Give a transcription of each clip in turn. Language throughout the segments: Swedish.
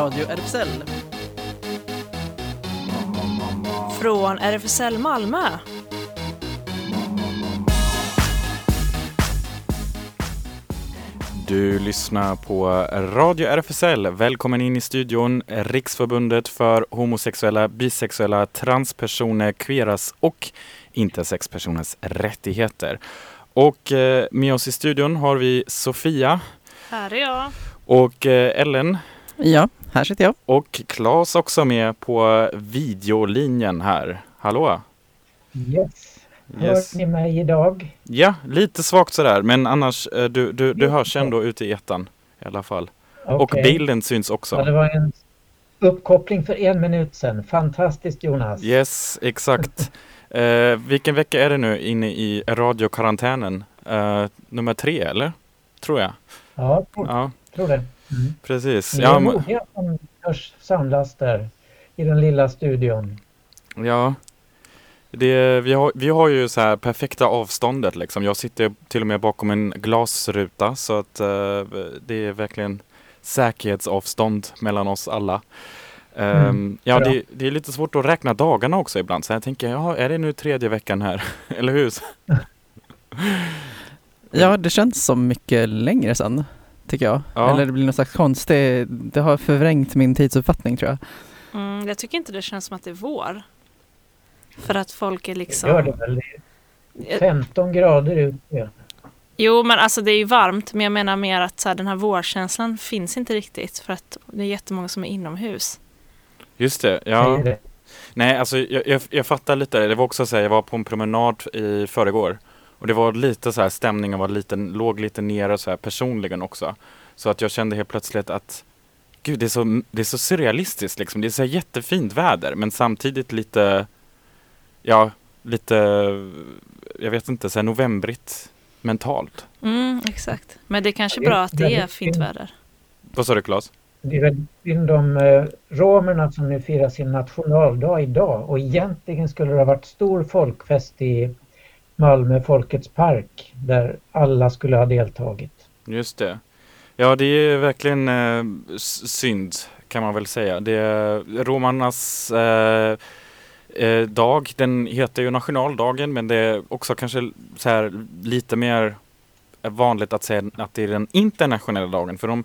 Radio RFSL. Från RFSL Malmö. Du lyssnar på Radio RFSL. Välkommen in i studion. Riksförbundet för homosexuella, bisexuella, transpersoner, queeras och intersexpersoners rättigheter. Och eh, med oss i studion har vi Sofia. Här är jag. Och eh, Ellen. Ja, här sitter jag. Och Claes också med på videolinjen här. Hallå! Yes. Hör ni mig idag? Ja, lite svagt sådär, men annars eh, du, du, du hörs ändå ute i ettan i alla fall. Okay. Och bilden syns också. Ja, det var en uppkoppling för en minut sedan. Fantastiskt Jonas! Yes, exakt. eh, vilken vecka är det nu inne i radiokarantänen? Eh, nummer tre, eller? Tror jag. Ja, tror, ja. tror det. Mm. Precis. Det är ja, många som törs samlas där i den lilla studion. Ja, det, vi, har, vi har ju så här perfekta avståndet liksom. Jag sitter till och med bakom en glasruta så att uh, det är verkligen säkerhetsavstånd mellan oss alla. Um, mm, ja, det, det, är lite svårt att räkna dagarna också ibland. Så jag tänker, ja, är det nu tredje veckan här? Eller hur? ja, det känns som mycket längre sedan, tycker jag. Ja. Eller det blir något slags konst. Det, det har förvrängt min tidsuppfattning, tror jag. Mm, jag tycker inte det känns som att det är vår. För att folk är liksom... Det gör det väl. 15 grader ute. Jo, men alltså det är ju varmt. Men jag menar mer att så här, den här vårkänslan finns inte riktigt. För att det är jättemånga som är inomhus. Just det, ja. Nej, alltså jag, jag, jag fattar lite. Det var också så här, jag var på en promenad i förrgår. Och det var lite så här, stämningen var lite, låg lite nere så här personligen också. Så att jag kände helt plötsligt att Gud, det är så, det är så surrealistiskt liksom. Det är så jättefint väder men samtidigt lite ja, lite, jag vet inte, så här novembrigt mentalt. Mm, exakt. Men det är kanske bra att det är fint väder. Vad sa du Claes? Det är väldigt synd om eh, romerna som nu firar sin nationaldag idag och egentligen skulle det ha varit stor folkfest i Malmö Folkets park där alla skulle ha deltagit. Just det. Ja, det är verkligen eh, synd kan man väl säga. Det är romarnas eh, eh, dag. Den heter ju nationaldagen men det är också kanske så här lite mer vanligt att säga att det är den internationella dagen för de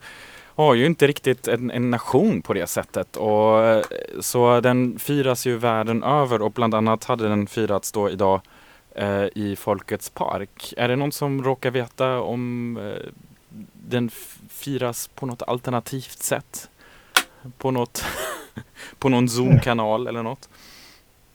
har ju inte riktigt en, en nation på det sättet. Och, eh, så den firas ju världen över och bland annat hade den firats då idag Eh, i Folkets park. Är det någon som råkar veta om eh, den firas på något alternativt sätt? På, något på någon Zoom-kanal eller något?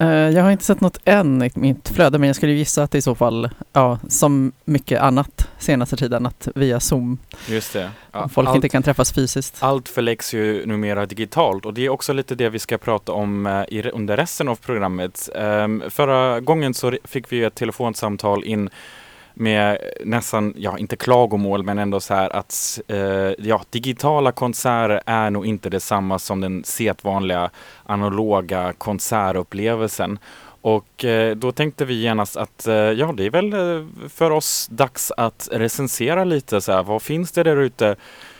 Eh, jag har inte sett något än i mitt flöde, men jag skulle gissa att det i så fall, ja, som mycket annat senaste tiden, att via Zoom. Just det. Ja, folk allt, inte kan träffas fysiskt. Allt förläggs ju numera digitalt och det är också lite det vi ska prata om uh, i, under resten av programmet. Um, förra gången så fick vi ett telefonsamtal in med nästan, ja inte klagomål men ändå så här att eh, ja, digitala konserter är nog inte detsamma som den sedvanliga analoga konsertupplevelsen. Och eh, då tänkte vi genast att eh, ja, det är väl eh, för oss dags att recensera lite så här, vad finns det där ute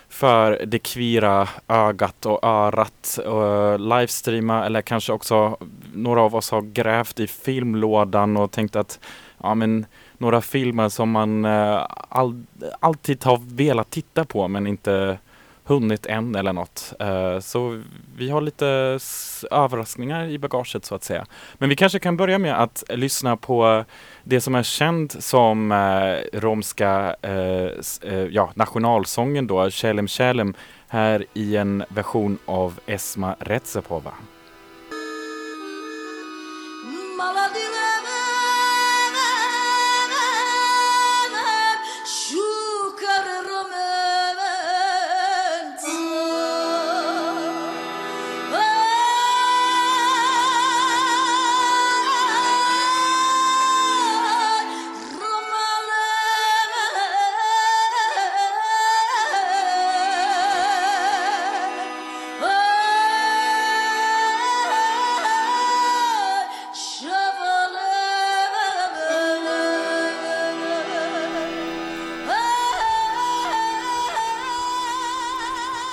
för det kvira ögat och örat och livestreama eller kanske också några av oss har grävt i filmlådan och tänkt att ja men några filmer som man eh, all, alltid har velat titta på men inte hunnit än eller något. Eh, så vi har lite överraskningar i bagaget så att säga. Men vi kanske kan börja med att lyssna på det som är känd som eh, romska eh, eh, ja, nationalsången då, Kälem Kälem, här i en version av Esma Retsepova.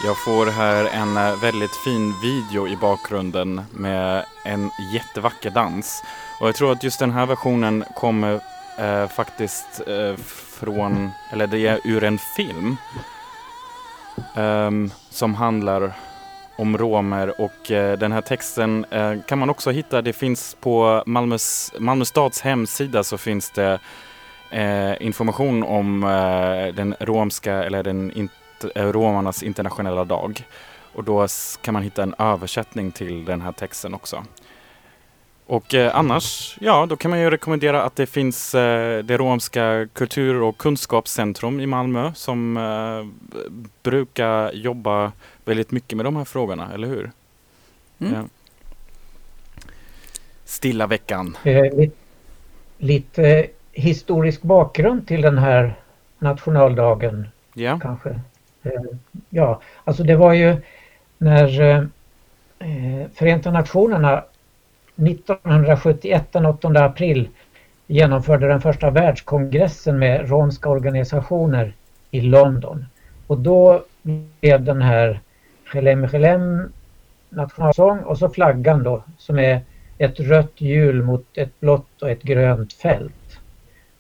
Jag får här en eh, väldigt fin video i bakgrunden med en jättevacker dans. Och jag tror att just den här versionen kommer eh, faktiskt eh, från, eller det är ur en film um, som handlar om romer och eh, den här texten eh, kan man också hitta. Det finns på Malmös, Malmö stads hemsida så finns det information om den romska eller den eh, romarnas internationella dag. Och då kan man hitta en översättning till den här texten också. Och eh, annars, ja, då kan man ju rekommendera att det finns eh, det romska kultur och kunskapscentrum i Malmö som eh, brukar jobba väldigt mycket med de här frågorna, eller hur? Mm. Ja. Stilla veckan. lite, lite historisk bakgrund till den här nationaldagen ja. kanske. Eh, ja, alltså det var ju när eh, eh Förenta Nationerna 1971 den 8 april genomförde den första världskongressen med romska organisationer i London. Och då blev den här Chelem Chelem nationalsång och så flaggan då som är ett rött hjul mot ett blått och ett grönt fält.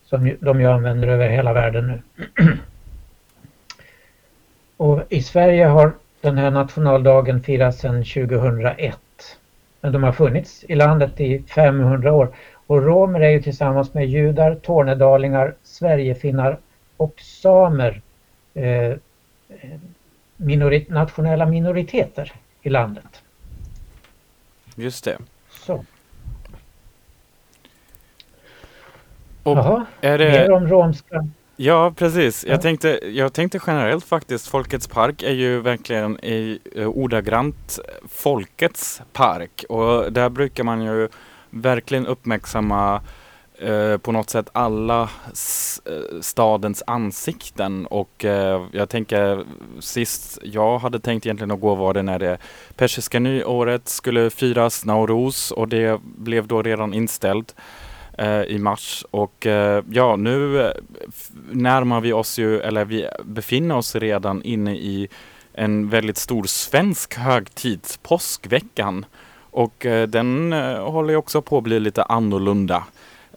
Som de ju använder över hela världen nu. och i Sverige har den här nationaldagen firats sedan 2001. Men de har funnits i landet i 500 år. Och romer är ju tillsammans med judar, tornedalingar, sverigefinnar och samer eh, minorit nationella minoriteter i landet. Just det. Så. Och Jaha, är det... mer om romska. Ja, precis. Jag, tänkte, jag tänkte generellt faktiskt, Folkets park är ju verkligen i, uh, ordagrant folkets park. Och där brukar man ju verkligen uppmärksamma uh, på något sätt alla uh, stadens ansikten. Och uh, jag tänker sist jag hade tänkt egentligen att gå var det när det persiska nyåret skulle firas Nauruz och det blev då redan inställt. eh, i mars. Och eh, ja, nu eh, närmar vi oss ju, eller vi befinner oss redan inne i en väldigt stor svensk högtid, påskveckan. Och eh, den eh, håller ju också på att bli lite annorlunda.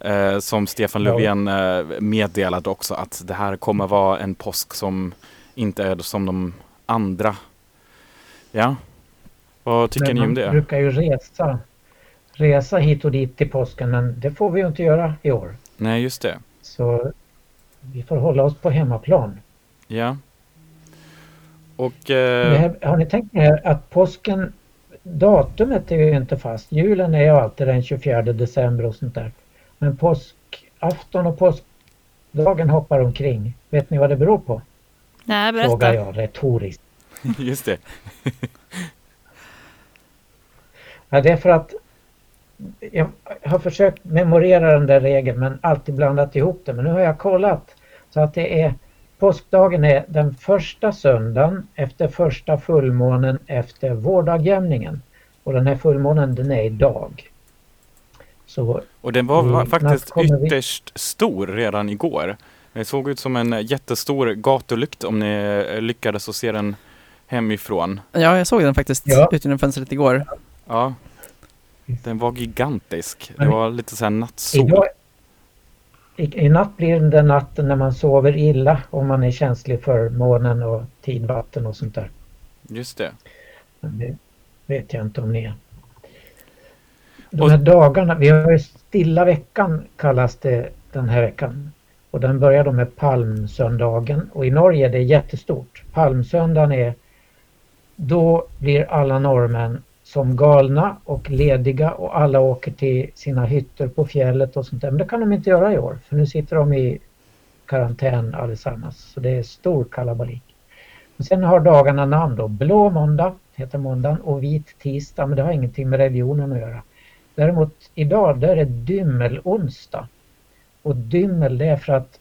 Eh, som Stefan Löfven eh, meddelade också att det här kommer vara en påsk som inte är som de andra. Ja, vad tycker Men ni om det? Man brukar ju resa resa hit och dit till påsken men det får vi ju inte göra i år. Nej, just det. Så vi får hålla oss på hemmaplan. Ja. Och... Eh... Här, har ni tänkt er att påsken, datumet är ju inte fast. Julen är ju alltid den 24 december och sånt där. Men påskafton och påskdagen hoppar omkring. Vet ni vad det beror på? Nej, berätta. Frågar jag retoriskt. Just det. ja, det är för att jag har försökt memorera den där regeln men alltid blandat ihop det. Men nu har jag kollat så att det är påskdagen är den första söndagen efter första fullmånen efter vårdagjämningen. Och den här fullmånen den är idag. Så och den var faktiskt ytterst vi... stor redan igår. Det såg ut som en jättestor gatulykt om ni lyckades att se den hemifrån. Ja, jag såg den faktiskt ja. ut genom fönstret igår. Ja, den var gigantisk. Det var lite så här nattsol. Idag, i, I natt blir det natten när man sover illa om man är känslig för månen och tidvatten och sånt där. Just det. Men det vet jag inte om ni är. De här dagarna, vi har ju stilla veckan kallas det den här veckan. Och den börjar då med palmsöndagen och i Norge är det jättestort. Palmsöndagen är då blir alla norrmän som galna och lediga och alla åker till sina hytter på fjället och sånt där. Men det kan de inte göra i år för nu sitter de i karantän allesammans. Så det är stor kalabalik. Men sen har dagarna namn då. Blå måndag heter måndagen och vit tisdag men det har ingenting med religionen att göra. Däremot idag där är det dymmelonsdag. Och dymmel det är för att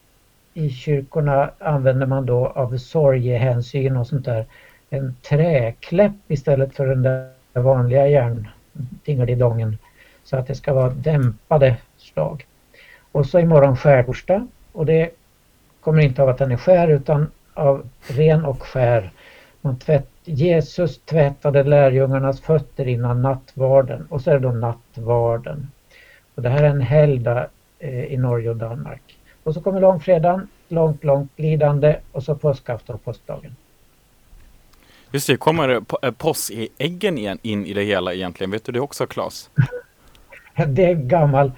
i kyrkorna använder man då av sorgehänsyn och sånt där en träkläpp istället för den där vanliga järndingelidongen så att det ska vara dämpade slag. Och så imorgon skärtorsdag och det kommer inte av att den är skär utan av ren och skär. Man tvätt, Jesus tvättade lärjungarnas fötter innan nattvarden och så är det då nattvarden. Och det här är en helgdag eh, i Norge och Danmark. Och så kommer långfredagen, långt, långt lidande och så påskafton och påskdagen. Just det, kommer eh, påskäggen in i det hela egentligen? Vet du det också Claes? Det är gammal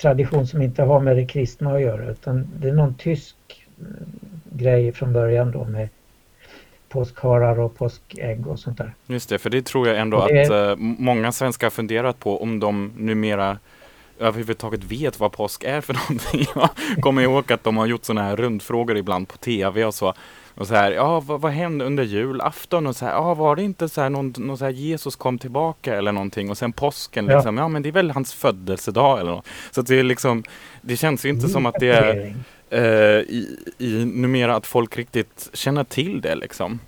tradition som inte har med det kristna att göra utan det är någon tysk mm, grej från början då med påskharar och påskägg och sånt där. Just det, för det tror jag ändå det... att uh, många svenskar funderat på om de numera överhuvudtaget vet vad påsk är för någonting. Jag kommer ihåg att de har gjort sådana här rundfrågor ibland på tv och så. Och så här, ja vad, vad hände under julafton? Och så här, ja var det inte så här någon, någon så här Jesus kom tillbaka eller någonting? Och sen påsken ja. liksom, ja men det är väl hans födelsedag eller något. Så det är liksom, det känns ju inte som att det är eh, i, i numera att folk riktigt känner till det liksom.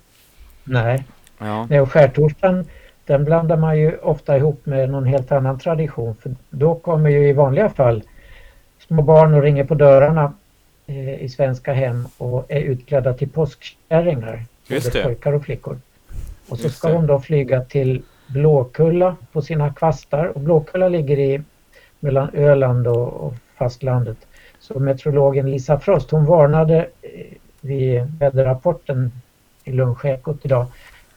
Nej, ja. Nej och skärtorsdagen den blandar man ju ofta ihop med någon helt annan tradition för då kommer ju i vanliga fall små barn och ringer på dörrarna i svenska hem och är utklädda till påskkärringar, både pojkar och flickor. Och så ska de då flyga till Blåkulla på sina kvastar och Blåkulla ligger i mellan Öland och, och fastlandet. Så meteorologen Lisa Frost hon varnade eh, vid väderrapporten i lunchekot idag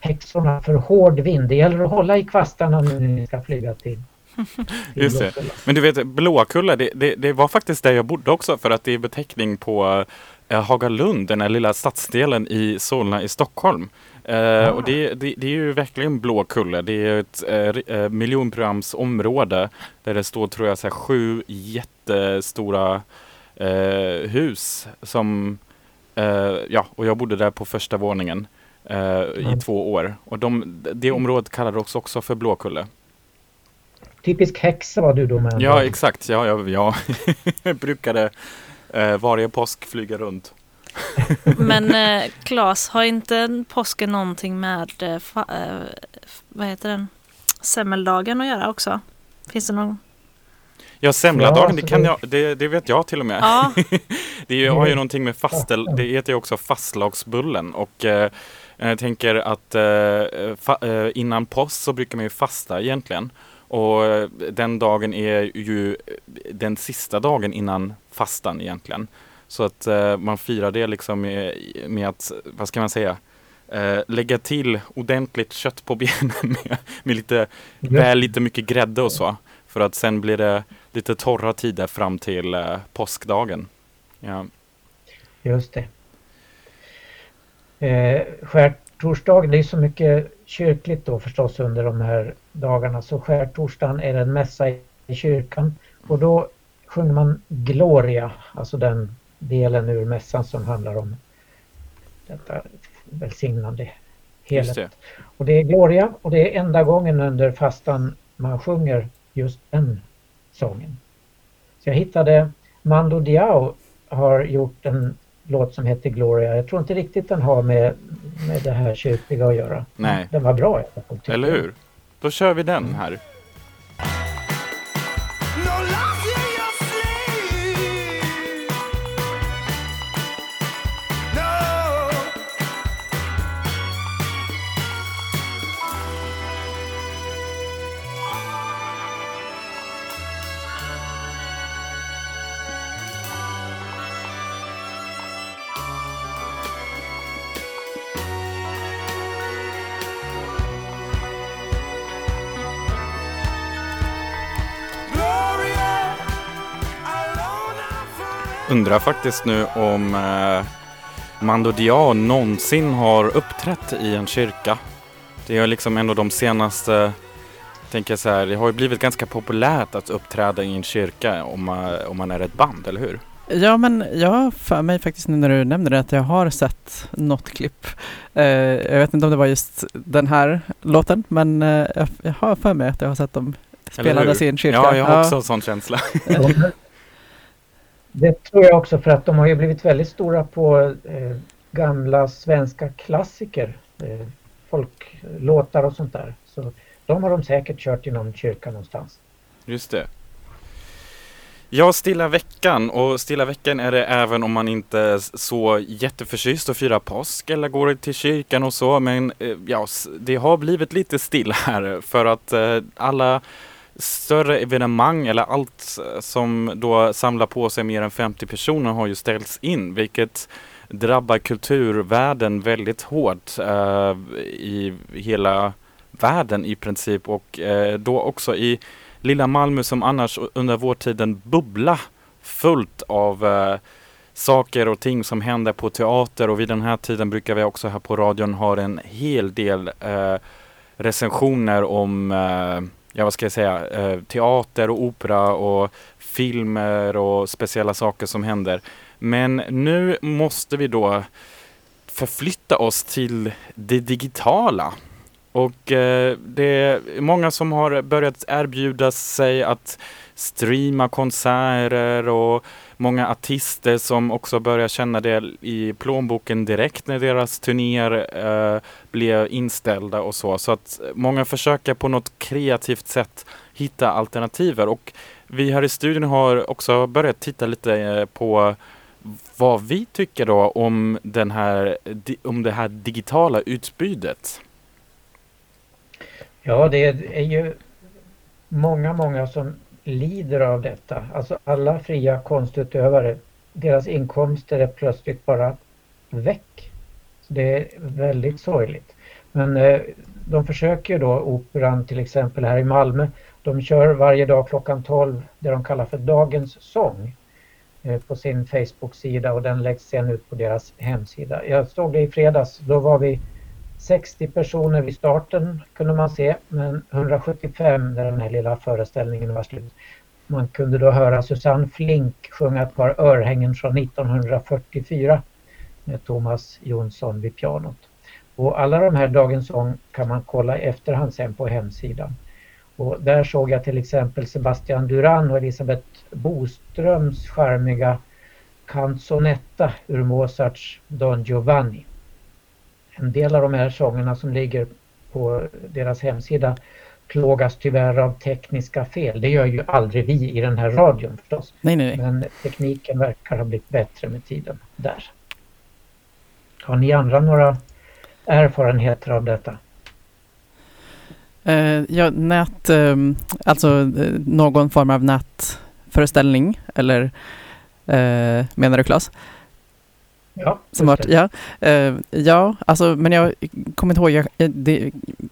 häxorna för hård vind. Det gäller att hålla i kvastarna nu när ni ska flyga till Just det. Men du vet, Blåkulla, det, det, det, var faktiskt där jag bodde också för att det är beteckning på eh, Hagalund, den här lilla stadsdelen i Solna i Stockholm. Eh, och det, det, det, är ju verkligen Blåkulla. Det är ett eh, eh, miljonprogramsområde där det står, tror jag, så här, sju jättestora eh, hus som eh, ja, och jag bodde där på första våningen eh, i två år. Och de, det området kallades också för Blåkulle. Typisk häxa var du då med. Ja, exakt. Ja, ja, ja. jag brukade eh, varje påsk flyga runt. Men eh, Claes, har inte påsken någonting med eh, fa, eh, vad heter den? semmeldagen att göra också? Finns det någon? Ja, semladagen, det, kan jag, det, det vet jag till och med. Ja. det har ju någonting med fastel, det heter ju också fastlagsbullen och eh, jag tänker att eh, fa, eh, innan påsk så brukar man ju fasta egentligen. Och eh, den dagen är ju den sista dagen innan fastan egentligen. Så att eh, man firar det liksom med, med, att, vad ska man säga, eh, lägga till ordentligt kött på benen med, med lite, väl lite mycket grädde och så. För att sen blir det lite torra tider fram till eh, påskdagen. Ja. Just det. Eh, skärtorsdagen, det är så mycket kyrkligt då förstås under de här dagarna. Så skärtorsdagen är det en mässa i kyrkan och då sjunger man Gloria, alltså den delen ur mässan som handlar om detta välsignande helet. Det. Och det är Gloria och det är enda gången under fastan man sjunger just den sången. Så jag hittade Mando Diao har gjort en låt som heter Gloria. Jag tror inte riktigt den har med, med det här kyrkliga att göra. Nej. Den var bra. Eller hur? Då kör vi den här. Undrar faktiskt nu om eh, Mando Diao någonsin har uppträtt i en kyrka. Det är liksom ändå de senaste, tänker jag så här, det har ju blivit ganska populärt att uppträda i en kyrka om man, om man är ett band, eller hur? Ja, men jag har för mig faktiskt nu när du nämner det att jag har sett något klipp. Eh, jag vet inte om det var just den här låten, men eh, jag har för mig att jag har sett dem spelandes i en kyrka. Ja, jag har också ja. en sån känsla. Det tror jag också för att de har ju blivit väldigt stora på eh, gamla svenska klassiker. Eh, folklåtar och sånt där. Så de har de säkert kört i någon kyrka någonstans. Just det. Ja, Stilla veckan och Stilla veckan är det även om man inte är så jätteförtjust att fira påsk eller går till kyrkan och så. Men eh, ja, det har blivit lite still här för att eh, alla större evenemang eller allt eh, som då samlar på sig mer än 50 personer har ju ställts in, vilket drabbar kulturvärlden väldigt hårt eh, i hela världen i princip. Och eh, då också i lilla Malmö som annars under vår tid bubbla fullt av eh, saker och ting som händer på teater. Och vid den här tiden brukar vi också här på radion ha en hel del eh, recensioner om eh, ja vad ska jag säga, eh, teater och opera och filmer och speciella saker som händer. Men nu måste vi då förflytta oss till det digitala. Och eh, det är många som har börjat erbjuda sig att streama konserter och många artister som också börjar känna det i plånboken direkt när deras turnéer eh, blir inställda och så. Så att många försöker på något kreativt sätt hitta alternativ. Och vi här i studion har också börjat titta lite eh, på vad vi tycker då om, den här, om det här digitala utbudet. Ja, det är ju många, många som lider av detta. Alltså alla fria konstutövare, deras inkomster är plötsligt bara väck. Så det är väldigt sorgligt. Men eh, de försöker då, Operan till exempel här i Malmö, de kör varje dag klockan 12 det de kallar för Dagens sång eh, på sin Facebook-sida och den läggs sen ut på deras hemsida. Jag såg det i fredags, då var vi 60 personer vid starten kunde man se, men 175 när den här lilla föreställningen var slut. Man kunde då höra Susanne Flink sjunga ett par örhängen från 1944 med Thomas Jonsson vid pianot. Och alla de här Dagens sång kan man kolla i efterhand sen på hemsidan. Och där såg jag till exempel Sebastian Duran och Elisabeth Boströms charmiga canzonetta ur Mozarts Don Giovanni en del av de här sångerna som ligger på deras hemsida plågas tyvärr av tekniska fel. Det gör ju aldrig vi i den här radion förstås. Nej, nej, nej. Men tekniken verkar ha blivit bättre med tiden där. Har ni andra några erfarenheter av detta? Uh, ja, nät, uh, alltså uh, någon form av nätföreställning eller uh, menar du Claes? Ja, Smart, ja. Uh, ja, alltså, men jag kommer inte ihåg, jag, det,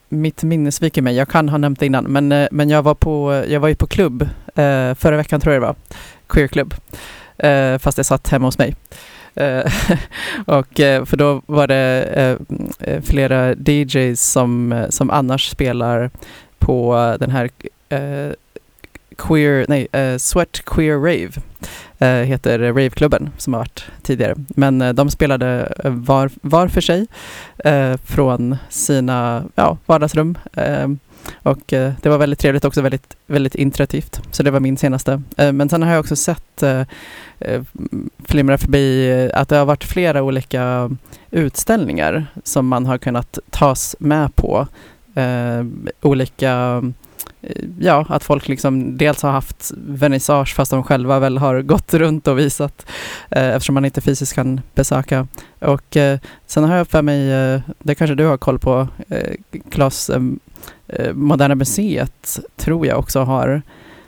mitt minne sviker mig, jag kan ha nämnt det innan, men, uh, men jag, var på, jag var ju på klubb uh, förra veckan tror jag det var, queerklubb, fast jag satt hemma hos mig. och för då var det flera DJs som, som annars spelar på den här queer, nej, Sweat Queer Rave. Eh, Eh, heter Raveklubben som har varit tidigare. Men eh, de spelade eh, var, var för sig eh, från sina ja, vardagsrum. Och det var väldigt trevligt också, väldigt, väldigt interaktivt. Så det var min senaste. Men sen har jag också sett flimra förbi att det har varit flera olika utställningar som man har kunnat tas med på. olika ja, att folk liksom dels har haft vernissage fast de själva väl har gått runt och visat eh, eftersom man inte fysiskt kan besöka. Och eh, sen har jag för mig, eh, det kanske du har koll på, eh, Klas, eh, eh, Moderna Museet tror jag också har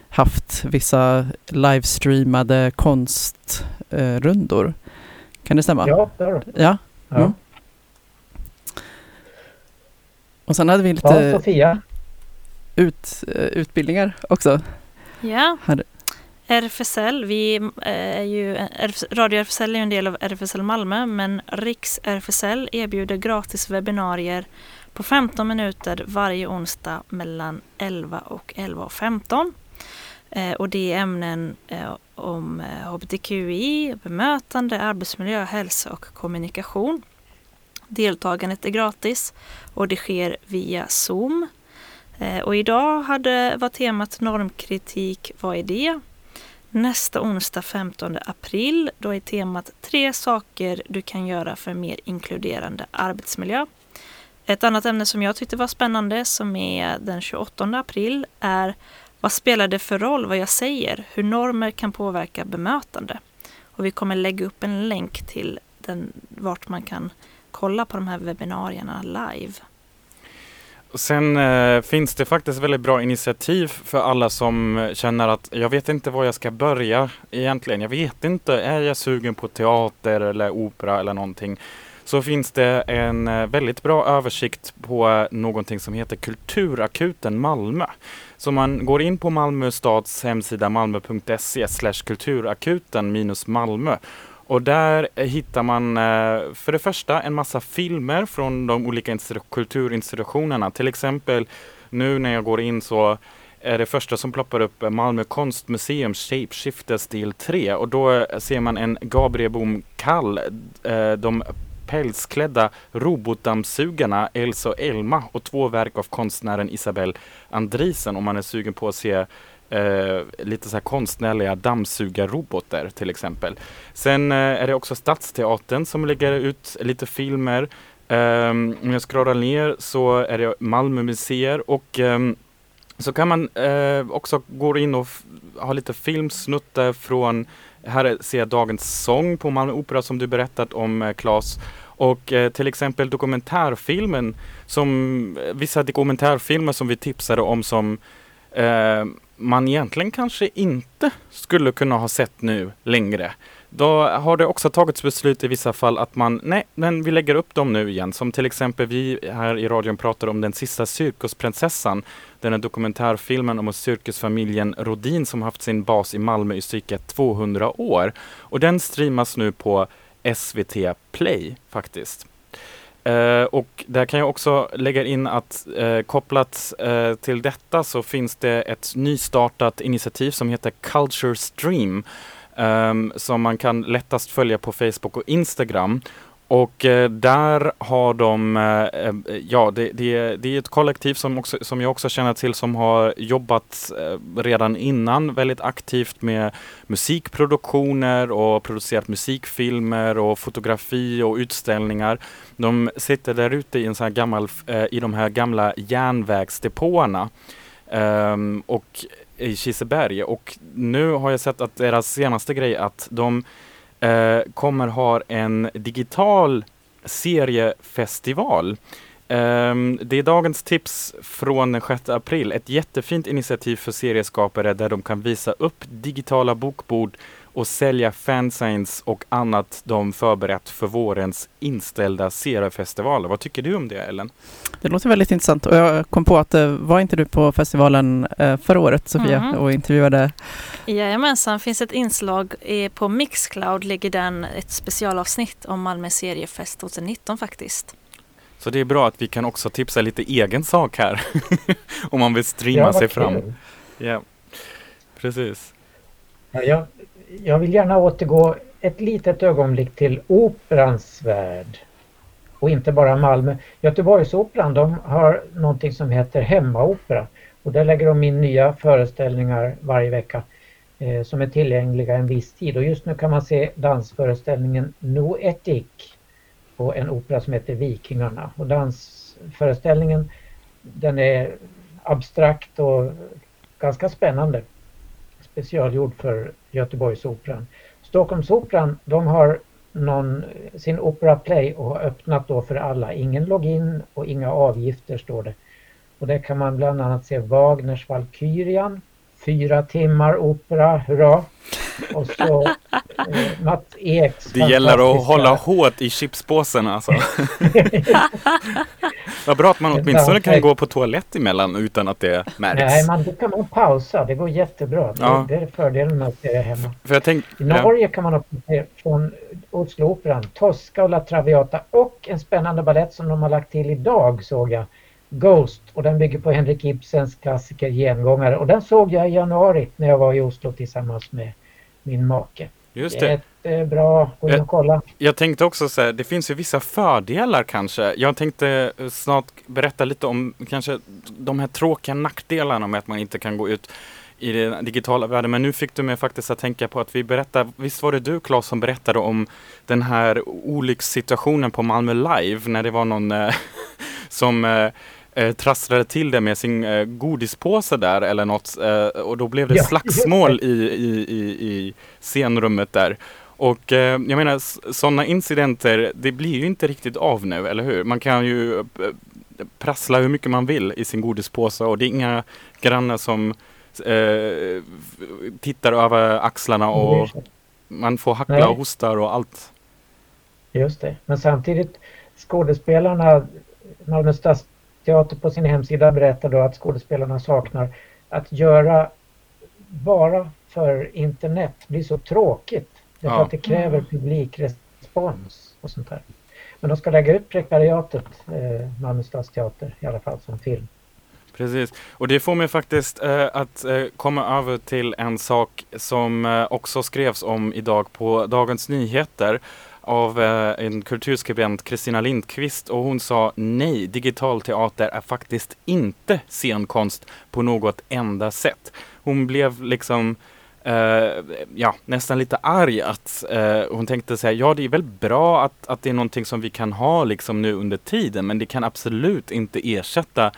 haft vissa livestreamade konstrundor. kan det stämma? Ja, det har de. Ja. ja. Mm. Och sen hade vi lite... Ja, Sofia ut, eh, utbildningar också. Ja. RFSL, vi eh, är ju, Radio RFSL är en del av RFSL Malmö men Riks RFSL erbjuder gratis webbinarier på 15 minuter varje onsdag mellan 11 och 11.15. Eh, och det är ämnen om hbtqi, bemötande, arbetsmiljö, hälsa och kommunikation. Deltagandet är gratis och det sker via Zoom Eh, och idag hade, var temat normkritik, vad är det? Nästa onsdag 15 april, då är temat tre saker du kan göra för mer inkluderande arbetsmiljö. Ett annat ämne som jag tyckte var spännande som är den 28 april är Vad spelar det för roll vad jag säger? Hur normer kan påverka bemötande? Och vi kommer lägga upp en länk till den, vart man kan kolla på de här webbinarierna live. Sen eh, finns det faktiskt väldigt bra initiativ för alla som känner att jag vet inte var jag ska börja egentligen. Jag vet inte, är jag sugen på teater eller opera eller någonting? Så finns det en eh, väldigt bra översikt på någonting som heter Kulturakuten Malmö. Så man går in på Malmö stads hemsida malmö.se kulturakuten-malmö och där hittar man eh, för det första en massa filmer från de olika kulturinstitutionerna. Till exempel nu när jag går in så är det första som ploppar upp Malmö konstmuseum Shapeshifters del 3 och då ser man en Gabriel Bom Kall, eh, de pälsklädda robotdammsugarna Elsa och Elma och två verk av konstnären Isabelle Andrisen om man är sugen på att se eh, lite så här konstnärliga dammsugarrobotar till exempel. Sen eh, är det också Stadsteatern som lägger ut lite filmer. Eh, om jag scrollar ner så är det Malmö museer och ehm, så kan man eh, också gå in och ha lite filmsnuttar från här ser jag Dagens sång på Malmö Opera som du berättat om eh, Claes. Och eh, till exempel dokumentärfilmen som eh, vissa dokumentärfilmer som vi tipsade om som eh, man egentligen kanske inte skulle kunna ha sett nu längre. Då har det också tagits beslut i vissa fall att man, nej, men vi lägger upp dem nu igen. Som till exempel vi här i radion pratar om den sista cirkusprinsessan. Den här dokumentärfilmen om cirkusfamiljen Rodin som haft sin bas i Malmö i cirka 200 år. Och den streamas nu på SVT Play faktiskt. Uh, och där kan jag också lägga in att uh, kopplat uh, till detta så finns det ett nystartat initiativ som heter Culture Stream um, som man kan lättast följa på Facebook och Instagram. Och eh, där har de, eh, eh, ja det, det, det, är ett kollektiv som, också, som jag också känner till som har jobbat eh, redan innan väldigt aktivt med musikproduktioner och producerat musikfilmer och fotografi och utställningar. De sitter där ute i, en sån här gammal, eh, i de här gamla järnvägsdepåerna. Ehm, och i Kiseberg och nu har jag sett att deras senaste grej att de eh, kommer ha en digital seriefestival. Um, det är dagens tips från den 6 april. Ett jättefint initiativ för serieskapare där de kan visa upp digitala bokbord och sälja fansigns och annat de förberett för vårens inställda seriefestivaler. Vad tycker du om det Ellen? Det låter väldigt intressant och jag kom på att eh, var inte du på festivalen eh, förra året Sofia mm. och intervjuade? Jajamensan, finns ett inslag på Mixcloud ligger den ett specialavsnitt om Malmö seriefest 2019 faktiskt. Så det är bra att vi kan också tipsa lite egen sak här om man vill streama ja, sig fram. Ja, precis. Ja, jag, jag vill gärna återgå ett litet ögonblick till operans värld. Och inte bara Malmö. Göteborgsoperan de har någonting som heter hemmaopera. Och där lägger de in nya föreställningar varje vecka eh, som är tillgängliga en viss tid. Och just nu kan man se dansföreställningen Noetic på en opera som heter Vikingarna. Och dansföreställningen den är abstrakt och ganska spännande. Specialgjord för Göteborgsoperan. Stockholmsoperan de har någon, sin Opera Play och har öppnat då för alla. Ingen login och inga avgifter står det. Och där kan man bland annat se Wagners Valkyrian, fyra timmar opera, hurra! Och så eh, Mats Eks Det gäller att hålla hårt i chipspåsen alltså. Vad bra att man åtminstone kan gå på toalett emellan utan att det märks. Nej, man, då kan man pausa. Det går jättebra. Ja. Det, är fördelen med att det hemma. För jag tänk, I Norge ja. kan man se från Oslooperan, Tosca och La Traviata och en spännande ballett som de har lagt till idag såg jag. Ghost och den bygger på Henrik Ibsens klassiker Gengångare och den såg jag i januari när jag var i Oslo tillsammans med min make. Just det. Jättebra, gå in och kolla. Jag tänkte också så här, det finns ju vissa fördelar kanske. Jag tänkte snart berätta lite om kanske de här tråkiga nackdelarna med att man inte kan gå ut i den digitala världen. Men nu fick du mig faktiskt att tänka på att vi berättar, visst var det du Claes som berättade om den här olyckssituationen på Malmö Live när det var någon eh, som eh, trasslade till det med sin eh, godispåse där eller något eh, och då blev det ja, slagsmål i, i, i, i scenrummet där. Och eh, jag menar sådana incidenter, det blir ju inte riktigt av nu, eller hur? Man kan ju eh, prassla hur mycket man vill i sin godispåse och det är inga grannar som eh, tittar över axlarna och man får hackla Nej. och hostar och allt. Just det, men samtidigt skådespelarna, Malmö stadsteater på sin hemsida berättar då att skådespelarna saknar att göra bara för internet blir så tråkigt. Därför ja. att det kräver publikrespons och sånt där. Men de ska lägga ut prekariatet, eh, Malmö stadsteater, i alla fall som film. Precis, och det får mig faktiskt eh, att eh, komma över till en sak som eh, också skrevs om idag på Dagens Nyheter av eh, en kulturskribent, Kristina Lindqvist, och hon sa nej, digital teater är faktiskt inte scenkonst på något enda sätt. Hon blev liksom Uh, ja, nästan lite arg att uh, hon tänkte säga ja det är väl bra att, att det är någonting som vi kan ha liksom nu under tiden men det kan absolut inte ersätta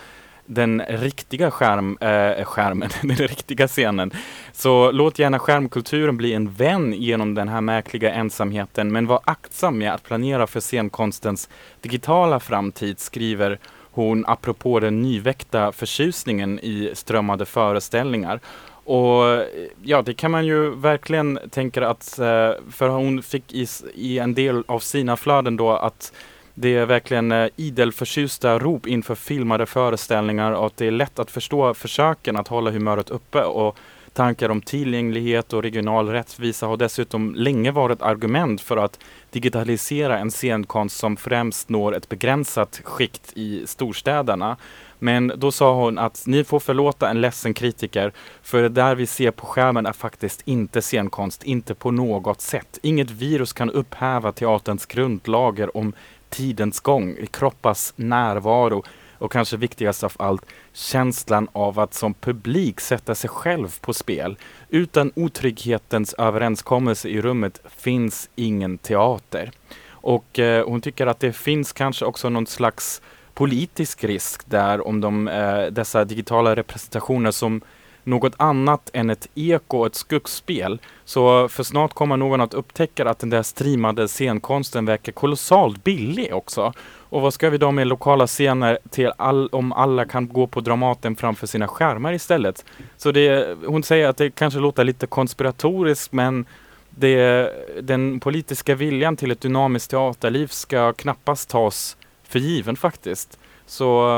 den riktiga skärm, äh, skärmen, den riktiga scenen. Så låt gärna skärmkulturen bli en vän genom den här märkliga ensamheten men var aktsam med att planera för scenkonstens digitala framtid, skriver hon apropå den nyväckta förtjusningen i strömmade föreställningar. Och ja, det kan man ju verkligen tänka att, eh, för hon fick i, i en del av sina flöden då att det är verkligen eh, idel förtjusta rop inför filmade föreställningar och att det är lätt att förstå försöken att hålla humöret uppe och tankar om tillgänglighet och regional rättvisa har dessutom länge varit argument för att digitalisera en scenkonst som främst når ett begränsat skikt i storstäderna. Men då sa hon att ni får förlåta en ledsen kritiker för det där vi ser på skärmen är faktiskt inte scenkonst, inte på något sätt. Inget virus kan upphäva teaterns grundlager om tidens gång, i kroppars närvaro och kanske viktigast av allt, känslan av att som publik sätta sig själv på spel. Utan otrygghetens överenskommelse i rummet finns ingen teater. Och eh, hon tycker att det finns kanske också någon slags politisk risk där om de, eh, dessa digitala representationer som något annat än ett eko och ett skuggspel. Så för snart kommer någon att upptäcka att den där streamade scenkonsten verkar kolossalt billig också. Och vad ska vi då med lokala scener till all, om alla kan gå på Dramaten framför sina skärmar istället? Så det, hon säger att det kanske låter lite konspiratoriskt men det, den politiska viljan till ett dynamiskt teaterliv ska knappast tas för given faktiskt. Så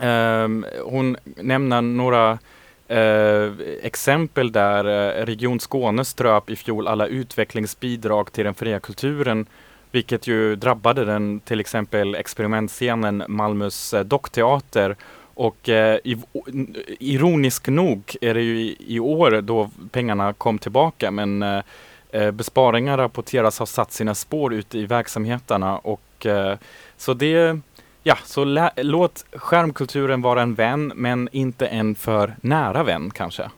um, hon nämner några Eh, exempel där eh, Region Skåne ströp i fjol alla utvecklingsbidrag till den fria kulturen vilket ju drabbade den till exempel experimentscenen Malmös eh, dockteater. Och eh, ironiskt nog är det ju i, i, år då pengarna kom tillbaka men eh, eh besparingar rapporteras ha satt sina spår ute i verksamheterna och eh, så det Ja, så låt skärmkulturen vara en vän men inte en för nära vän kanske.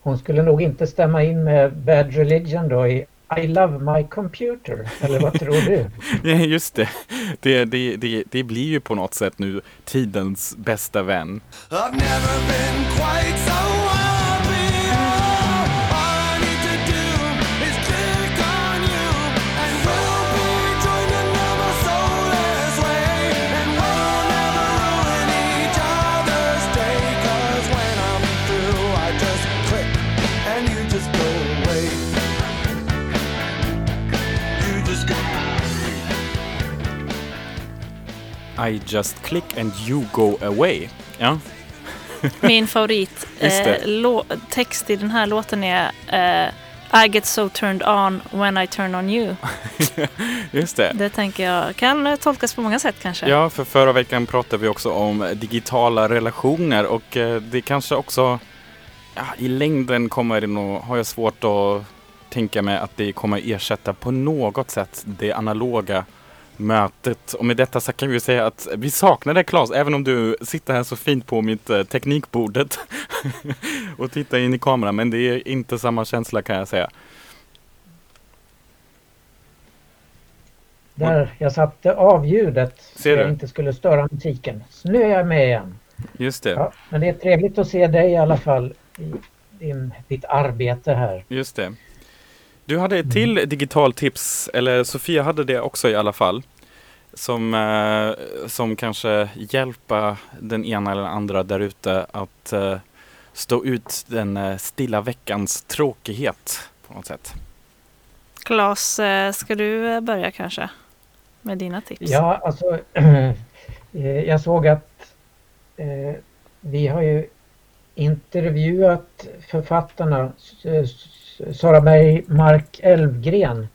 Hon skulle nog inte stämma in med Bad Religion då i I love my computer, eller vad tror du? ja, just det. Det, det, det. det blir ju på något sätt nu tidens bästa vän. I just click and you go away. Ja. Min favorit eh, text i den här låten är eh, I get so turned on when I turn on you. Just det. Det tänker jag kan tolkas på många sätt kanske. Ja, för förra veckan pratade vi också om digitala relationer och eh, det kanske också ja, i längden kommer det nog, har jag svårt att tänka mig att det kommer ersätta på något sätt det analoga mötet. Och med detta så kan vi säga att vi saknar dig Claes, även om du sitter här så fint på mitt eh, teknikbordet och tittar in i kameran. Men det är inte samma känsla kan jag säga. Där jag satte av ljudet så jag inte skulle störa musiken. Så nu är jag med igen. Just det. Ja, men det är trevligt att se dig i alla fall i din, ditt arbete här. Just det. Du hade ett till mm. digitalt tips, eller Sofia hade det också i alla fall. Som, eh, som kanske hjälper den ena eller andra där ute att eh, stå ut den eh, stilla veckans tråkighet på något sätt. Klas, ska du börja kanske med dina tips? Ja, alltså jag såg att vi har ju intervjuat författarna Sara Bergmark Elvgren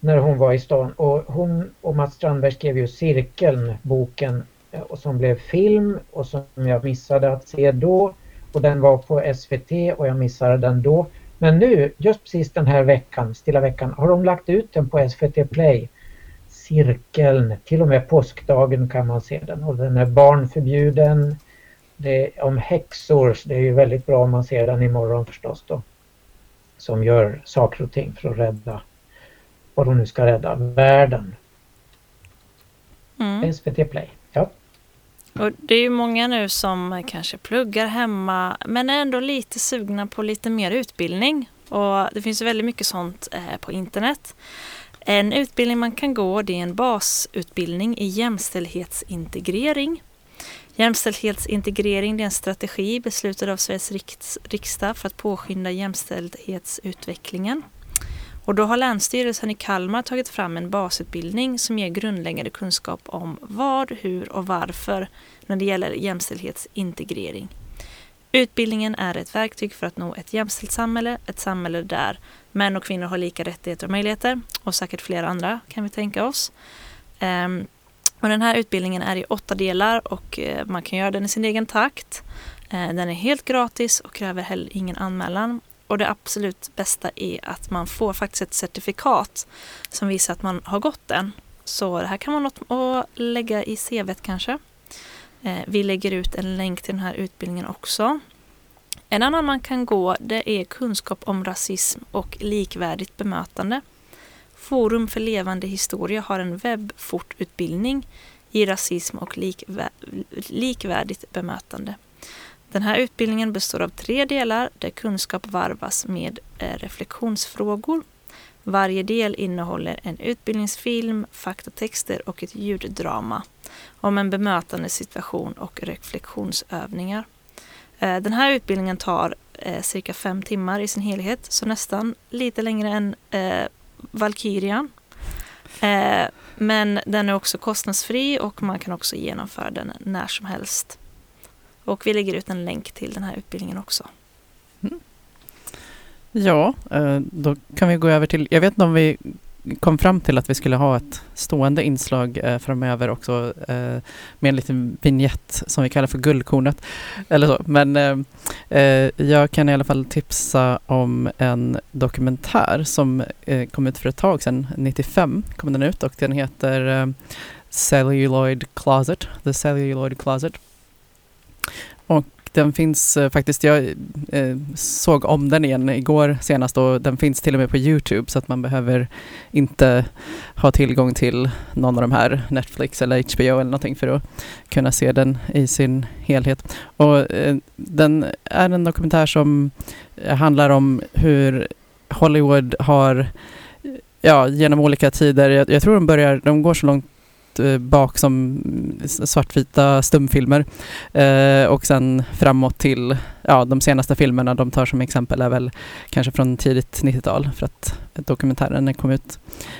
när hon var i stan och hon och Mats Strandberg skrev ju Cirkeln, boken och som blev film och som jag missade att se då och den var på SVT och jag missade den då. Men nu, just precis den här veckan, stilla veckan, har de lagt ut den på SVT Play. Cirkeln, till och med påskdagen kan man se den och den är barnförbjuden. Det är om häxor, det är ju väldigt bra om man ser den imorgon förstås då. Som gör saker och ting för att rädda vad de nu ska rädda, världen. Mm. SVT Play. Ja. Och det är ju många nu som kanske pluggar hemma men är ändå lite sugna på lite mer utbildning. Och det finns väldigt mycket sånt eh, på internet. En utbildning man kan gå det är en basutbildning i jämställdhetsintegrering. Jämställdhetsintegrering är en strategi beslutad av Sveriges riksdag för att påskynda jämställdhetsutvecklingen. Och då har Länsstyrelsen i Kalmar tagit fram en basutbildning som ger grundläggande kunskap om vad, hur och varför när det gäller jämställdhetsintegrering. Utbildningen är ett verktyg för att nå ett jämställt samhälle, ett samhälle där män och kvinnor har lika rättigheter och möjligheter och säkert flera andra kan vi tänka oss. Um, och den här utbildningen är i åtta delar och eh, man kan göra den i sin egen takt. Eh, den är helt gratis och kräver heller ingen anmälan och det absolut bästa är att man får faktiskt ett certifikat som visar att man har gått den. Så det här kan vara något att lägga i CVt kanske. Eh, vi lägger ut en länk till den här utbildningen också. En annan man kan gå det är kunskap om rasism och likvärdigt bemötande. Forum för levande historia har en webbfortutbildning i rasism och likvärdigt bemötande. Den här utbildningen består av tre delar där kunskap varvas med eh, reflektionsfrågor. Varje del innehåller en utbildningsfilm, faktatexter och ett ljuddrama om en bemötande situation och reflektionsövningar. Eh, den här utbildningen tar eh, cirka fem timmar i sin helhet, så nästan lite längre än eh, eh, Valkyrian. Men den är också kostnadsfri och man kan också genomföra den när som helst. Och vi lägger ut en länk till den här utbildningen också. Mm. Ja, eh, då kan vi gå över till, jag vet inte om vi kom fram till att vi skulle ha ett stående inslag eh, framöver också eh, med en liten vignett som vi kallar för Guldkornet. Eller så. Men eh, eh jag kan i alla fall tipsa om en dokumentär som eh, kom ut för ett tag sedan, 95 kom den ut och den heter eh, Celluloid Closet, The Celluloid Closet. Och den finns eh, faktiskt, jag eh, såg om den igen igår senast och den finns till och med på Youtube så att man behöver inte ha tillgång till någon av de här Netflix eller HBO eller någonting för att kunna se den i sin helhet. Och eh, den är en dokumentär som handlar om hur Hollywood har ja, genom olika tider, jag, jag tror de börjar, de går så långt Eh, bak som svartvita stumfilmer. Eh, och sen framåt till, ja de senaste filmerna de tar som exempel är väl kanske från tidigt 90-tal för att dokumentären kom ut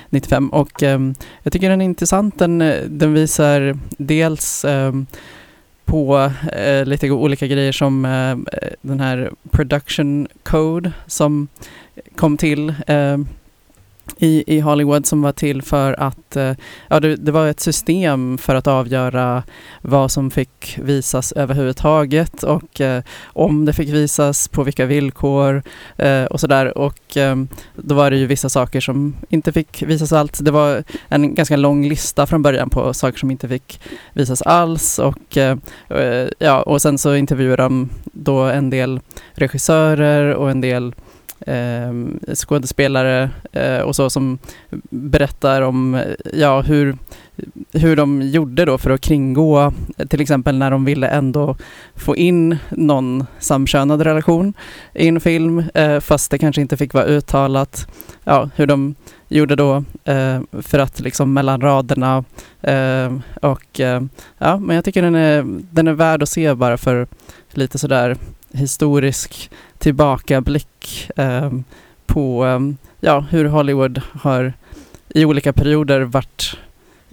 95 och eh, jag tycker den är intressant. Den, den visar dels eh, på eh, lite olika grejer som eh, den här production code som kom till ehm, i, i Hollywood som var till för att, eh, ja det, det, var ett system för att avgöra vad som fick visas överhuvudtaget och eh, om det fick visas, på vilka villkor eh, och sådär. Och eh, då var det ju vissa saker som inte fick visas alls. Det var en ganska lång lista från början på saker som inte fick visas alls och eh, eh ja, och sen så intervjuade de då en del regissörer och en del eh, skådespelare eh, och så som berättar om eh, ja, hur, hur de gjorde då för att kringgå eh, till exempel när de ville ändå få in någon samkönad relation i en film eh, fast det kanske inte fick vara uttalat. Ja, hur de gjorde då eh, för att liksom mellan raderna eh, och eh, ja, men jag tycker den är, den är värd att se bara för lite sådär historisk tillbakablick eh, på eh, ja, hur Hollywood har i olika perioder varit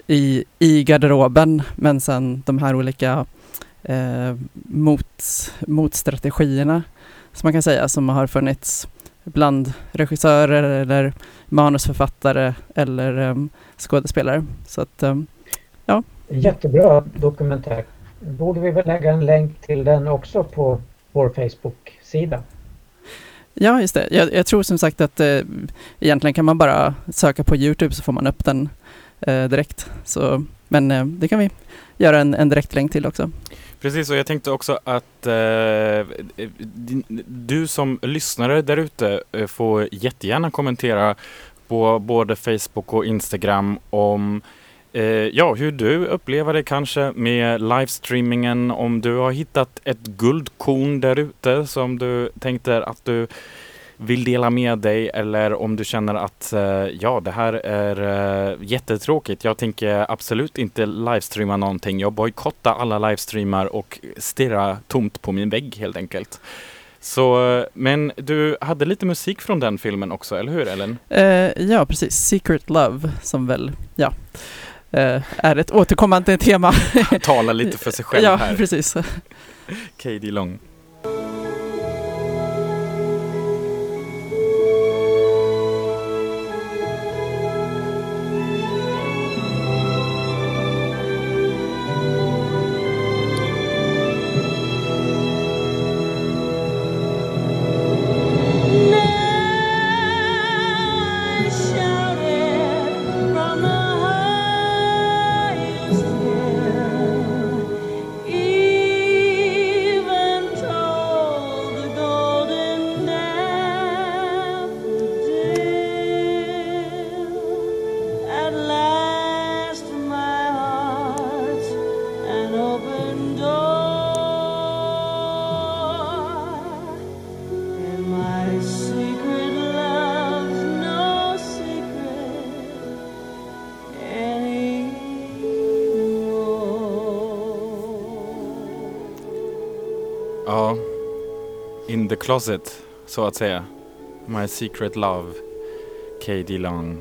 i, i garderoben men sen de här olika eh, mot, motstrategierna som man kan säga som har funnits bland regissörer eller manusförfattare eller eh, skådespelare. Så att, eh, ja. Jättebra dokumentär. Borde vi väl lägga en länk till den också på vår Facebook-sida? Ja, just det. Jag, jag, tror som sagt att eh, egentligen kan man bara söka på Youtube så får man upp den eh, direkt. Så, men eh, det kan vi göra en, en direktlänk till också. Precis, och jag tänkte också att eh, du som lyssnare där ute eh, får jättegärna kommentera på både Facebook och Instagram om eh, Eh, ja, hur du upplever det kanske med livestreamingen, om du har hittat ett guldkorn där ute som du tänkte att du vill dela med dig eller om du känner att eh, ja, det här är eh, jättetråkigt. Jag tänker absolut inte livestreama någonting. Jag bojkottar alla livestreamar och stirrar tomt på min vägg helt enkelt. Så, eh, men du hade lite musik från den filmen också, eller hur Ellen? Uh, ja, precis. Secret Love som väl, ja, är ett återkommande tema. Tala lite för sig själv här. Ja, precis. Katie Long. Closet, så att säga. My secret love, K.D. Long.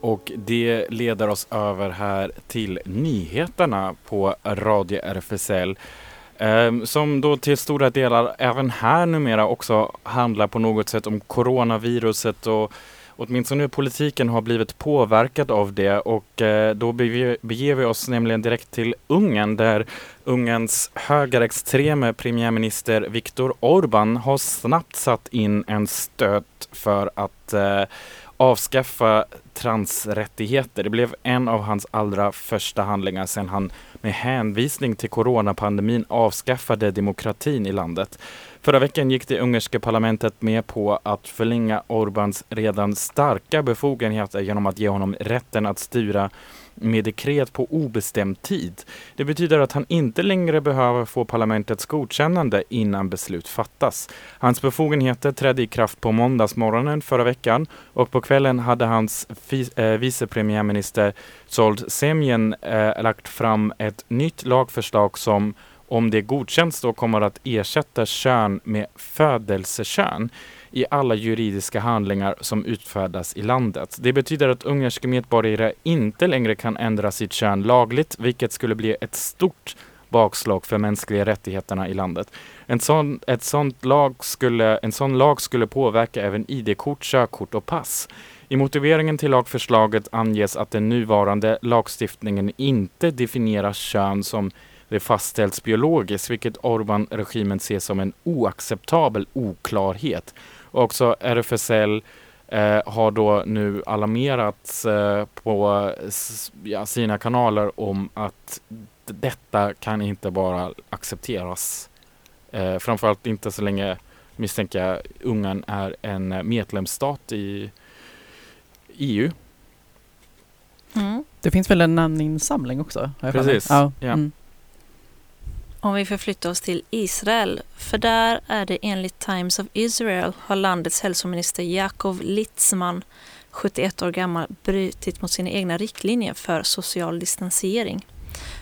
Och det leder oss över här till nyheterna på Radio RFSL. Ehm, som då till stora delar även här numera också handlar på något sätt om coronaviruset och åtminstone politiken har blivit påverkad av det och eh, då beger vi oss nämligen direkt till Ungern där Ungerns högerextreme premiärminister Viktor Orbán har snabbt satt in en stöt för att eh, avskaffa transrättigheter. Det blev en av hans allra första handlingar sedan han med hänvisning till coronapandemin avskaffade demokratin i landet. Förra veckan gick det ungerska parlamentet med på att förlänga Orbáns redan starka befogenheter genom att ge honom rätten att styra med dekret på obestämd tid. Det betyder att han inte längre behöver få parlamentets godkännande innan beslut fattas. Hans befogenheter trädde i kraft på måndagsmorgonen förra veckan och på kvällen hade hans eh, vice premiärminister Zold Semjen eh, lagt fram ett nytt lagförslag som om det godkänns då kommer att ersätta kön med födelsekön i alla juridiska handlingar som utfärdas i landet. Det betyder att ungerska medborgare inte längre kan ändra sitt kön lagligt, vilket skulle bli ett stort bakslag för mänskliga rättigheterna i landet. En sån, ett sånt lag skulle, en sån lag skulle påverka även ID-kort, körkort och pass. I motiveringen till lagförslaget anges att den nuvarande lagstiftningen inte definierar kön som det fastställs biologiskt, vilket Orban-regimen ser som en oacceptabel oklarhet. Och också RFSL eh, har då nu alarmerat eh, på ja, sina kanaler om att detta kan inte bara accepteras. Eh, framförallt inte så länge misstänka Ungern är en medlemsstat i EU. Mm. Det finns väl en namninsamling också? Precis. Ja. ja. Mm. Om vi förflyttar oss till Israel, för där är det enligt Times of Israel har landets hälsominister Jakob Litzman, 71 år gammal, brutit mot sina egna riktlinjer för social distansering.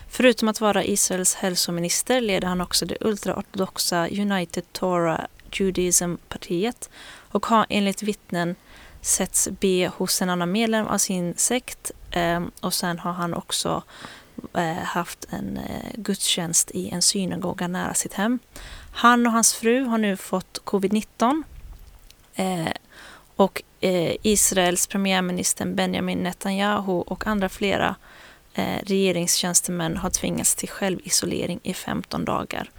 Förutom att vara Israels hälsominister leder han också det ultraortodoxa United Torah Judaism-partiet och har enligt vittnen setts be hos en annan medlem av sin sekt eh, och sen har han också Eh, haft en eh, gudstjänst i en synagoga nära sitt hem. Han och hans fru har nu fått covid-19 eh, och Israels premiärminister Benjamin Netanyahu och andra flera regeringstjänstemän har tvingats till självisolering i 15 dagar.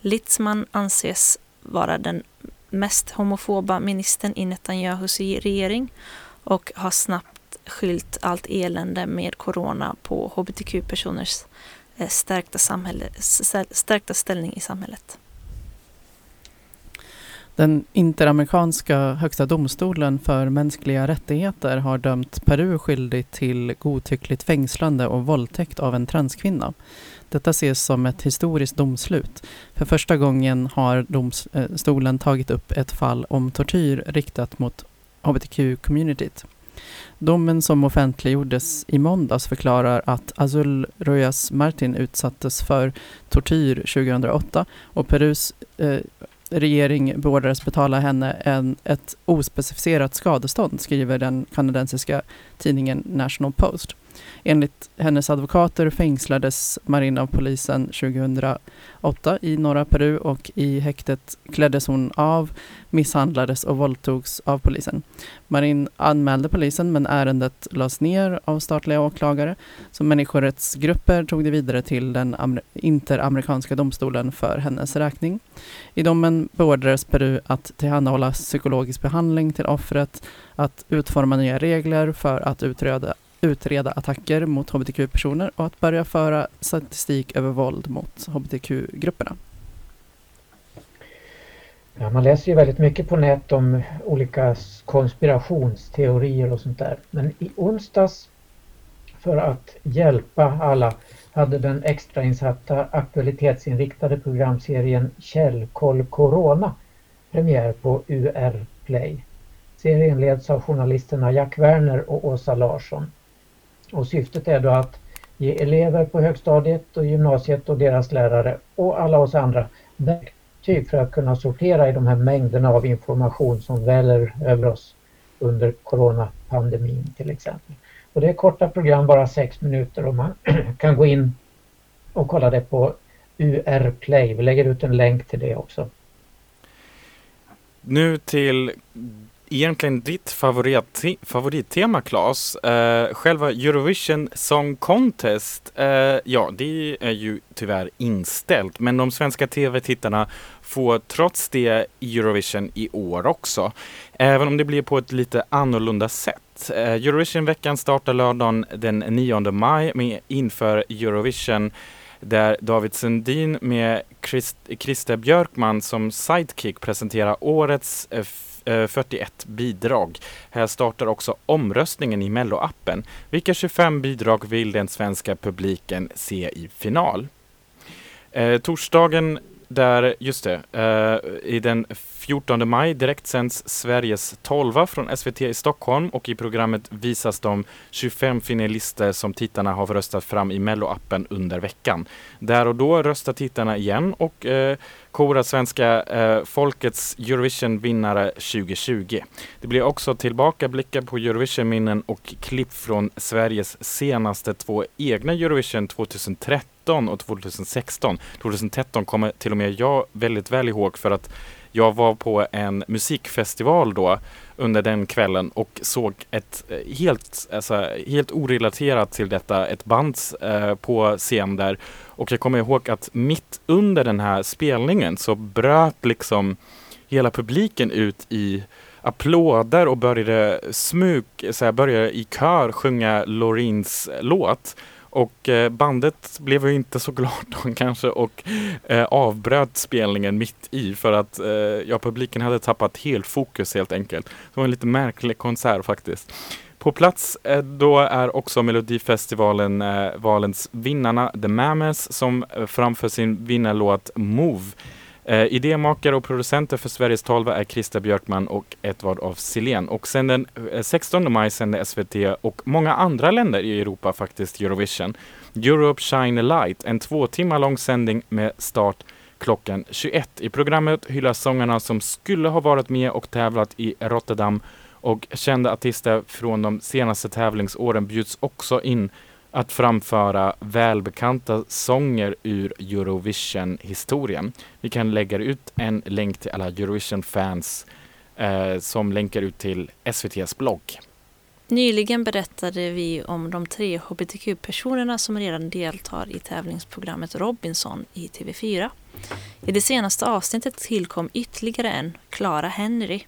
Litzman anses vara den mest homofoba ministern i Netanyahus regering och har snabbt skylt allt elände med corona på hbtq-personers eh, stärkta, samhälle, stärkta ställning i samhället. Den interamerikanska högsta domstolen för mänskliga rättigheter har dömt Peru skyldig till godtyckligt fängslande och våldtäkt av en transkvinna. Detta ses som ett historiskt domslut. För första gången har domstolen eh, tagit upp ett fall om tortyr riktat mot hbtq-communityt. Domen som offentliggjordes i måndags förklarar att Azul Rojas Martin utsattes för tortyr 2008 och Perus eh, regering beordrades betala henne en, ett ospecificerat skadestånd, skriver den kanadensiska tidningen National Post. Enligt hennes advokater fängslades Marin av polisen 2008 i norra Peru och i häktet kläddes hon av, misshandlades och våldtogs av polisen. Marin anmälde polisen men ärendet lades ner av statliga åklagare. Så människorättsgrupper tog det vidare till den interamerikanska domstolen för hennes räkning. I domen beordrades Peru att tillhandahålla psykologisk behandling till offret, att utforma nya regler för att utreda utreda attacker mot hbtq-personer och att börja föra statistik över våld mot hbtq-grupperna. Ja, man läser ju väldigt mycket på nät om olika konspirationsteorier och sånt där. Men i onsdags, för att hjälpa alla, hade den extrainsatta aktualitetsinriktade programserien Källkoll Corona premiär på UR Play. Serien leds av journalisterna Jack Werner och Åsa Larsson. Och syftet är då att ge elever på högstadiet och gymnasiet och deras lärare och alla oss andra verktyg för att kunna sortera i de här mängderna av information som väller över oss under coronapandemin till exempel. Och det är korta program, bara sex minuter och man kan gå in och kolla det på UR Play. Vi lägger ut en länk till det också. Nu till egentligen ditt favorit, favorittema Claes. Eh, själva Eurovision Song Contest, eh, ja det är ju tyvärr inställt men de svenska tv-tittarna får trots det Eurovision i år också. Även om det blir på ett lite annorlunda sätt. Eh, Eurovision-veckan startar lördagen den 9 maj med inför Eurovision där David Sundin med Christ, Christer Björkman som sidekick presenterar årets eh, Eh, 41 bidrag. Här startar också omröstningen i Mello-appen. Vilka 25 bidrag vill den svenska publiken se i final? Eh, torsdagen där, just det, eh, i den 14 maj direktsänds Sveriges 12 från SVT i Stockholm och i programmet visas de 25 finalister som tittarna har röstat fram i Mello-appen under veckan. Där och då röstar tittarna igen och eh, korar svenska eh, folkets Eurovision-vinnare 2020. Det blir också tillbakablickar på Eurovision-minnen och klipp från Sveriges senaste två egna Eurovision 2013 och 2016. 2013 kommer till och med jag väldigt väl ihåg för att jag var på en musikfestival då under den kvällen och såg ett eh, helt, alltså, helt orelaterat till detta, ett band eh, på scen där. Och jag kommer ihåg att mitt under den här spelningen så bröt liksom hela publiken ut i applåder och började smug, så här, började i kör sjunga Lorins låt. Och eh, bandet blev ju inte så glad då kanske och eh, avbröt spelningen mitt i för att eh, ja, publiken hade tappat helt fokus helt enkelt. Det var en lite märklig konsert faktiskt. På plats eh, då är också Melodifestivalen eh, valens vinnarna The Mamas som eh, framför sin vinnarlåt Move. Eh, idémakare och producenter för Sveriges tolva är Christer Björkman och Edvard af Sillén. Och sen den eh, 16 maj sänder SVT och många andra länder i Europa faktiskt Eurovision. Europe Shine a Light, en två timmar lång sändning med start klockan 21. I programmet hyllas sångarna som skulle ha varit med och tävlat i Rotterdam och kända artister från de senaste tävlingsåren bjuds också in att framföra välbekanta sånger ur Eurovision-historien. Vi kan lägga ut en länk till alla Eurovision-fans eh, som länkar ut till SVTs blogg. Nyligen berättade vi om de tre hbtq-personerna som redan deltar i tävlingsprogrammet Robinson i TV4. I det senaste avsnittet tillkom ytterligare en, Clara Henry.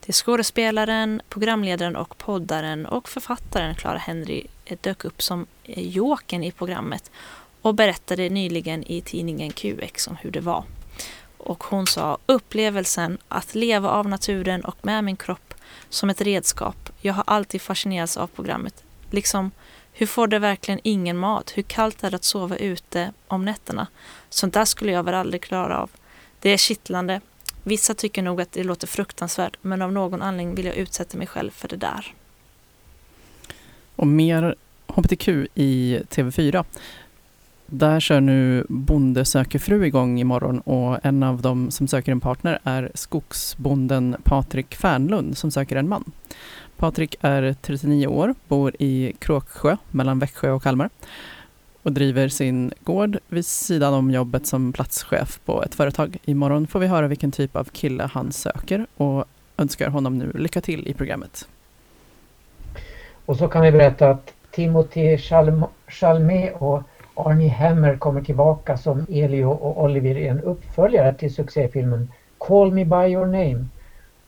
Det är skådespelaren, programledaren och poddaren och författaren Clara Henry Eh, dök upp som eh, joken i programmet och berättade nyligen i tidningen QX om hur det var. Och hon sa upplevelsen att leva av naturen och med min kropp som ett redskap. Jag har alltid fascinerats av programmet. Liksom, hur får det verkligen ingen mat? Hur kallt är det att sova ute om nätterna? Sånt där skulle jag väl aldrig klara av. Det är kittlande. Vissa tycker nog att det låter fruktansvärt, men av någon anledning vill jag utsätta mig själv för det där. Och mer HBTQ i TV4. Där kör nu Bonde söker fru igång imorgon och en av dem som söker en partner är skogsbonden Patrik Fernlund som söker en man. Patrik är 39 år, bor i Kråksjö mellan Växjö och Kalmar och driver sin gård vid sidan om jobbet som platschef på ett företag. Imorgon får vi höra vilken typ av kille han söker och önskar honom nu lycka till i programmet. Och så kan vi berätta att Timothy Chalmé och Arnie Hammer kommer tillbaka som Elio och Oliver i en uppföljare till succéfilmen Call Me By Your Name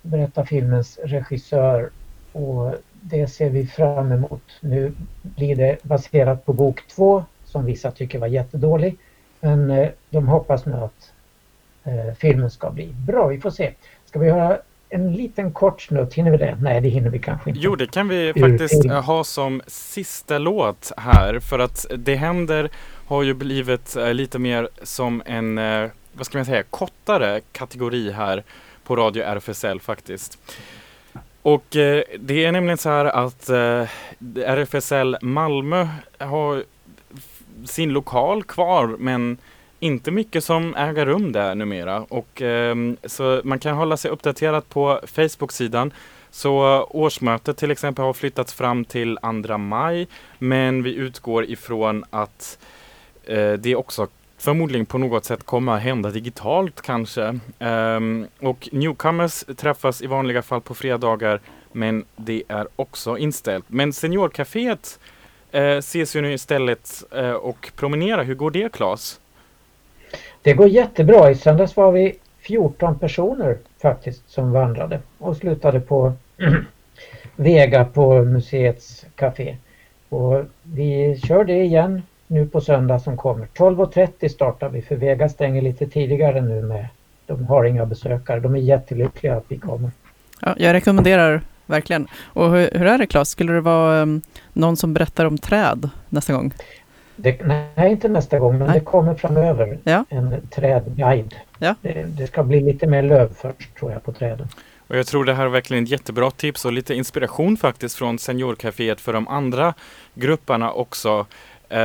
berättar filmens regissör och det ser vi fram emot. Nu blir det baserat på bok två som vissa tycker var jättedålig men eh, de hoppas nu att eh, filmen ska bli bra. Vi får se. Ska vi höra en liten kort snutt, hinner vi det? Nej, det hinner vi kanske inte. Jo, det kan vi faktiskt ha som sista låt här för att Det händer har ju blivit eh, lite mer som en, eh, vad ska man säga, kortare kategori här på Radio RFSL faktiskt. Och eh, det är nämligen så här att eh, RFSL Malmö har sin lokal kvar men inte mycket som äger rum där numera och eh, så man kan hålla sig uppdaterad på Facebook-sidan. Så årsmötet till exempel har flyttats fram till 2 maj men vi utgår ifrån att eh, det också förmodligen på något sätt kommer att hända digitalt kanske. Um, och newcomers träffas i vanliga fall på fredagar men det är också inställt. Men seniorcaféet eh, ses ju nu istället eh, och promenera. Hur går det Claes? Det går jättebra. I söndags var vi 14 personer faktiskt som vandrade och slutade på Vega på museets café. Och vi kör det igen nu på söndag som kommer. 12.30 startar vi för Vega stänger lite tidigare nu med de har inga besökare. De är jättelyckliga att vi kommer. Ja, jag rekommenderar verkligen. Och hur, hur är det Claes? Skulle det vara um, någon som berättar om träd nästa gång? Det, nej, inte nästa gång, men nej. det kommer framöver. Ja. En trädguide. Ja. Det, det, ska bli lite mer löv först tror jag på träden. Och jag tror det här är verkligen ett jättebra tips och lite inspiration faktiskt från Seniorcaféet för de andra grupperna också. Eh,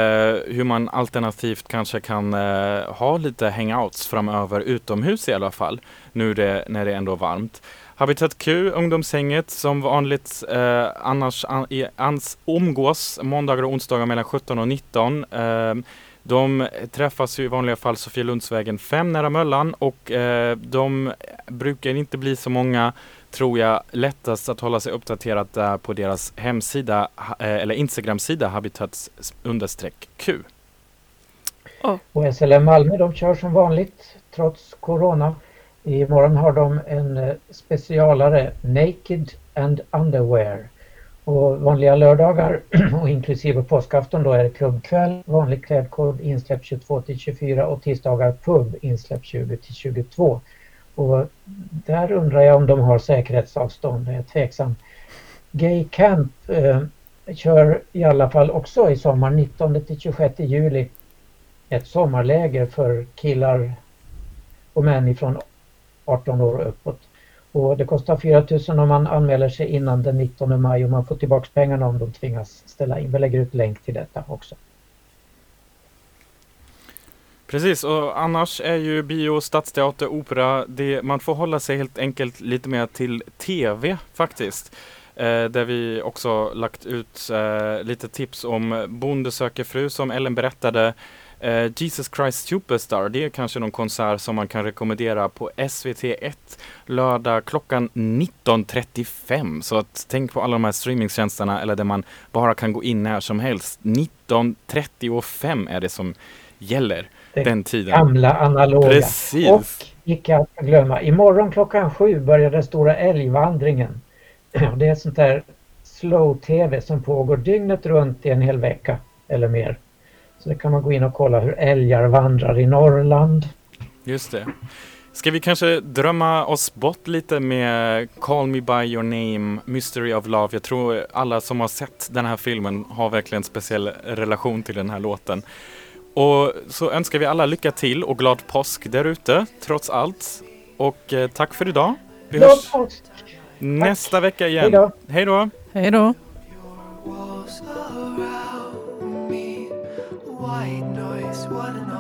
hur man alternativt kanske kan eh, ha lite hangouts framöver utomhus i alla fall. Nu det, när det ändå är varmt. Habitat Q, ungdomshänget, som vanligt eh, annars an, i, ans, omgås måndagar och onsdagar mellan 17 och 19. Eh, de träffas i vanliga fall Sofielundsvägen 5 nära Möllan och eh, de brukar inte bli så många, tror jag, lättast att hålla sig uppdaterad där på deras hemsida eh, eller Instagram-sida habitats Q. Oh. Och SLM Malmö de kör som vanligt trots Corona. Imorgon har de en eh, specialare Naked and Underwear. Och vanliga lördagar och inklusive påskafton då är det klubbkväll, vanlig klädkod, insläpp 22 till 24 och tisdagar pub, insläpp 20 till 22. Och där undrar jag om de har säkerhetsavstånd, det är tveksam. Gay Camp eh, kör i alla fall också i sommar 19 till 26 juli ett sommarläger för killar och män ifrån 18 år och uppåt. Och det kostar 4 000 om man anmäler sig innan den 19 maj och man får tillbaks pengarna om de tvingas ställa in. Vi lägger ut länk till detta också. Precis, och annars är ju bio, stadsteater, opera, det, man får hålla sig helt enkelt lite mer till TV faktiskt. Eh, där vi också lagt ut eh, lite tips om Bonde söker fru som Ellen berättade. Eh, Jesus Christ Superstar, det är kanske någon konsert som man kan rekommendera på SVT1 lördag klockan 19.35. Så att tänk på alla de här streamingtjänsterna eller där man bara kan gå in när som helst. 19.35 är det som gäller Det den tiden. Gamla analoga. Precis. Och icke att glömma, imorgon klockan sju börjar den stora älgvandringen. Det är sånt där slow-tv som pågår dygnet runt i en hel vecka eller mer. Så det kan man gå in och kolla hur älgar vandrar i Norrland. Just det. Ska vi kanske drömma oss bort lite med Call Me By Your Name, Mystery of Love. Jag tror alla som har sett den här filmen har verkligen en speciell relation till den här låten. Och så önskar vi alla lycka till och glad påsk där ute, trots allt. Och eh, tack för idag. Vi Glad hörs påsk! nästa vecka igen. Hej då. Hej då! Hej då! white noise, what an